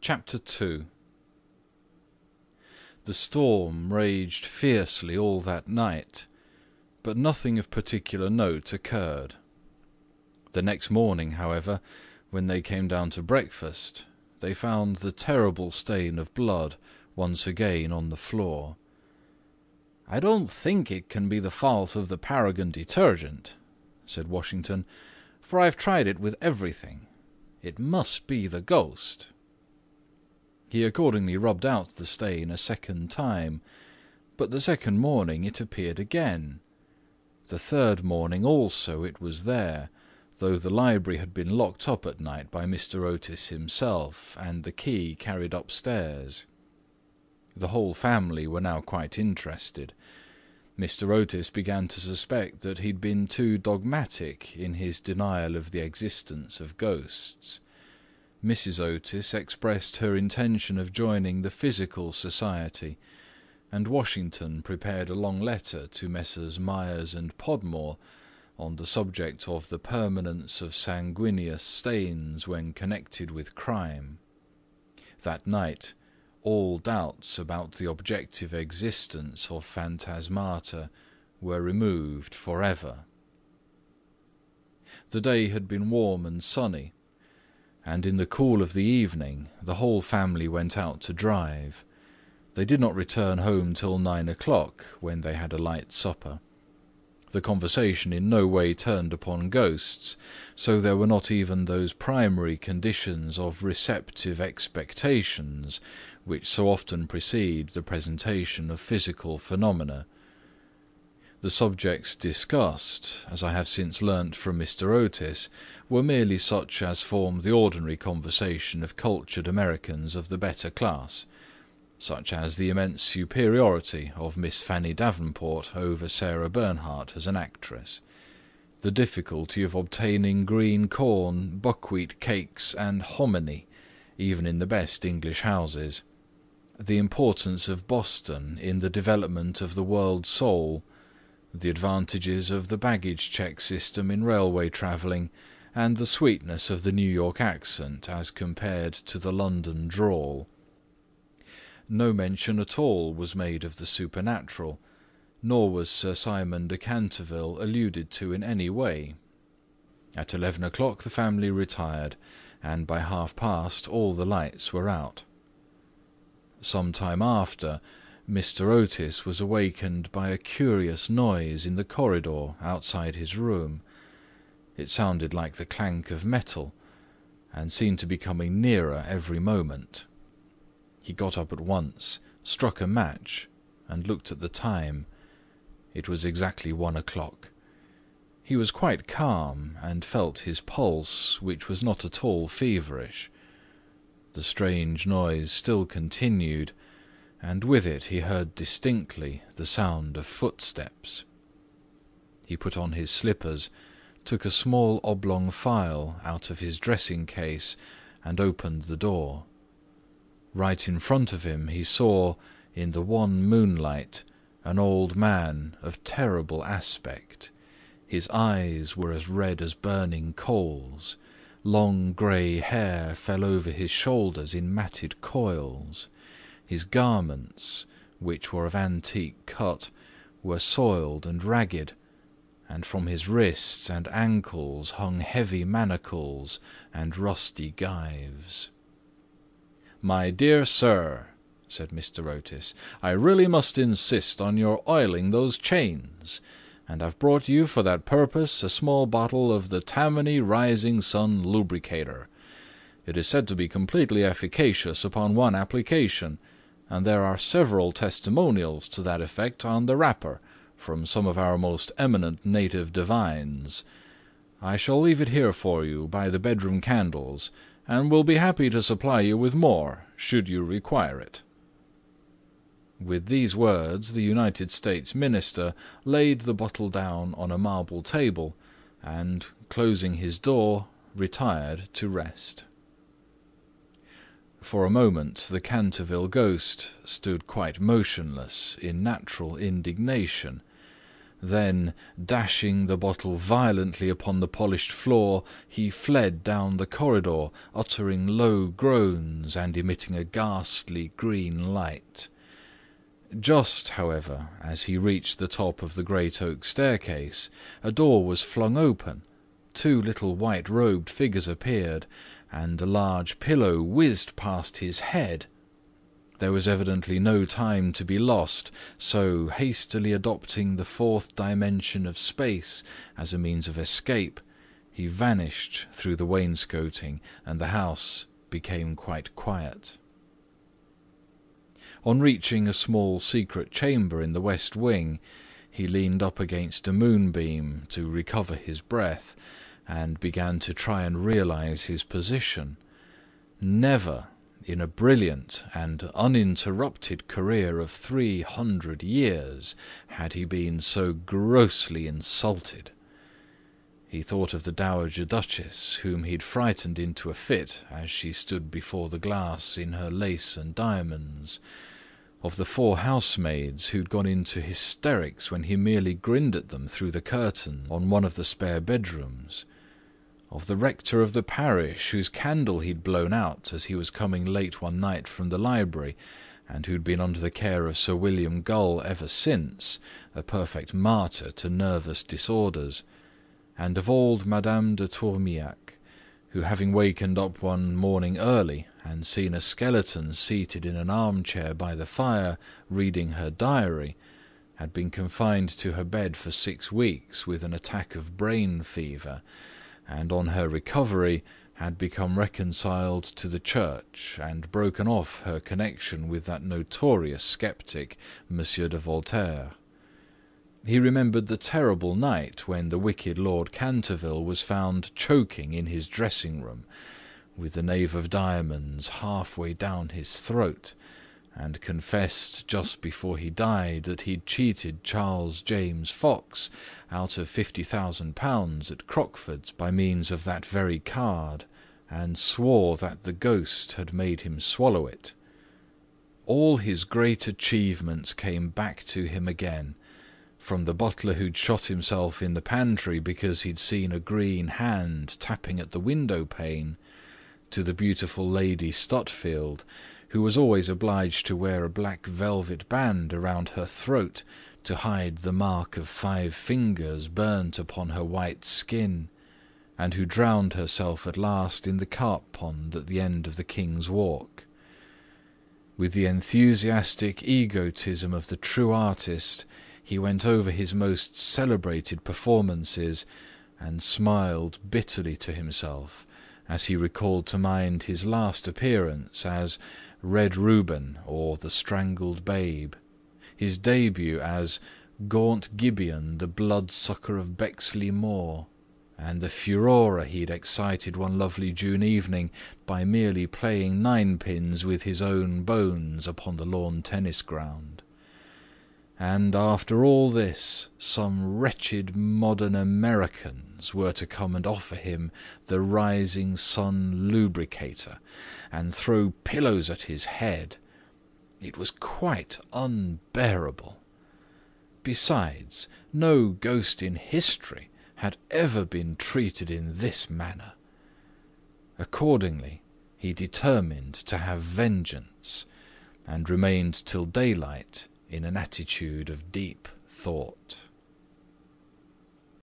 CHAPTER II The storm raged fiercely all that night, but nothing of particular note occurred. The next morning, however, when they came down to breakfast, they found the terrible stain of blood once again on the floor. "I don't think it can be the fault of the Paragon Detergent," said Washington, "for I've tried it with everything. It must be the ghost." He accordingly rubbed out the stain a second time, but the second morning it appeared again. The third morning also it was there, though the library had been locked up at night by Mr. Otis himself, and the key carried upstairs. The whole family were now quite interested. Mr. Otis began to suspect that he had been too dogmatic in his denial of the existence of ghosts. Mrs. Otis expressed her intention of joining the Psychical Society, and Washington prepared a long letter to Messrs. Myers and Podmore on the subject of the permanence of sanguineous stains when connected with crime. That night all doubts about the objective existence of phantasmata were removed for ever. The day had been warm and sunny, and in the cool of the evening the whole family went out to drive. They did not return home till nine o'clock, when they had a light supper. The conversation in no way turned upon ghosts, so there were not even those primary conditions of receptive expectations which so often precede the presentation of physical phenomena. The subjects discussed, as I have since learnt from Mr. Otis, were merely such as form the ordinary conversation of cultured Americans of the better class, such as the immense superiority of Miss Fanny Davenport over Sarah Bernhardt as an actress, the difficulty of obtaining green corn, buckwheat cakes, and hominy, even in the best English houses, the importance of Boston in the development of the world soul, the advantages of the baggage check system in railway travelling, and the sweetness of the New York accent as compared to the London drawl. No mention at all was made of the supernatural, nor was Sir Simon de Canterville alluded to in any way. At eleven o'clock the family retired, and by half past all the lights were out. Some time after, Mr. Otis was awakened by a curious noise in the corridor outside his room. It sounded like the clank of metal, and seemed to be coming nearer every moment. He got up at once, struck a match, and looked at the time. It was exactly one o'clock. He was quite calm, and felt his pulse, which was not at all feverish. The strange noise still continued, and with it he heard distinctly the sound of footsteps. He put on his slippers, took a small oblong phial out of his dressing case, and opened the door. Right in front of him he saw, in the wan moonlight, an old man of terrible aspect. His eyes were as red as burning coals. Long grey hair fell over his shoulders in matted coils. His garments, which were of antique cut, were soiled and ragged, and from his wrists and ankles hung heavy manacles and rusty gyves. "My dear sir," said Mr. Otis, "I really must insist on your oiling those chains, and I've brought you for that purpose a small bottle of the Tammany Rising Sun Lubricator. It is said to be completely efficacious upon one application and there are several testimonials to that effect on the wrapper from some of our most eminent native divines. I shall leave it here for you by the bedroom candles, and will be happy to supply you with more, should you require it." With these words the United States Minister laid the bottle down on a marble table, and, closing his door, retired to rest. For a moment the Canterville ghost stood quite motionless in natural indignation, Then, dashing the bottle violently upon the polished floor, he fled down the corridor, uttering low groans and emitting a ghastly green light. Just, however, as he reached the top of the great oak staircase, a door was flung open, two little white robed figures appeared, and a large pillow whizzed past his head. There was evidently no time to be lost, so hastily adopting the fourth dimension of space as a means of escape, he vanished through the wainscoting and the house became quite quiet. On reaching a small secret chamber in the west wing, he leaned up against a moonbeam to recover his breath and began to try and realize his position. Never in a brilliant and uninterrupted career of three hundred years had he been so grossly insulted. He thought of the Dowager Duchess whom he had frightened into a fit as she stood before the glass in her lace and diamonds, of the four housemaids who had gone into hysterics when he merely grinned at them through the curtain on one of the spare bedrooms, of the rector of the parish whose candle he'd blown out as he was coming late one night from the library and who had been under the care of Sir William Gull ever since, a perfect martyr to nervous disorders, and of old Madame de Tremouillac, who having wakened up one morning early and seen a skeleton seated in an armchair by the fire reading her diary, had been confined to her bed for six weeks with an attack of brain fever and on her recovery had become reconciled to the Church and broken off her connection with that notorious sceptic, Monsieur de Voltaire. He remembered the terrible night when the wicked Lord Canterville was found choking in his dressing room, with the knave of diamonds half way down his throat, and confessed just before he died that he'd cheated Charles James Fox out of fifty thousand pounds at Crockford's by means of that very card, and swore that the ghost had made him swallow it. All his great achievements came back to him again, from the butler who'd shot himself in the pantry because he'd seen a green hand tapping at the window pane, to the beautiful Lady Stutfield who was always obliged to wear a black velvet band around her throat to hide the mark of five fingers burnt upon her white skin, and who drowned herself at last in the carp pond at the end of the King's Walk. With the enthusiastic egotism of the true artist, he went over his most celebrated performances and smiled bitterly to himself as he recalled to mind his last appearance as Red Reuben or The Strangled Babe, his debut as Gaunt Gibeon the Bloodsucker of Bexley Moor, and the furore he had excited one lovely June evening by merely playing ninepins with his own bones upon the lawn tennis ground. And after all this, some wretched modern Americans were to come and offer him the Rising Sun Lubricator and throw pillows at his head. It was quite unbearable. Besides, no ghost in history had ever been treated in this manner. Accordingly, he determined to have vengeance, and remained till daylight in an attitude of deep thought.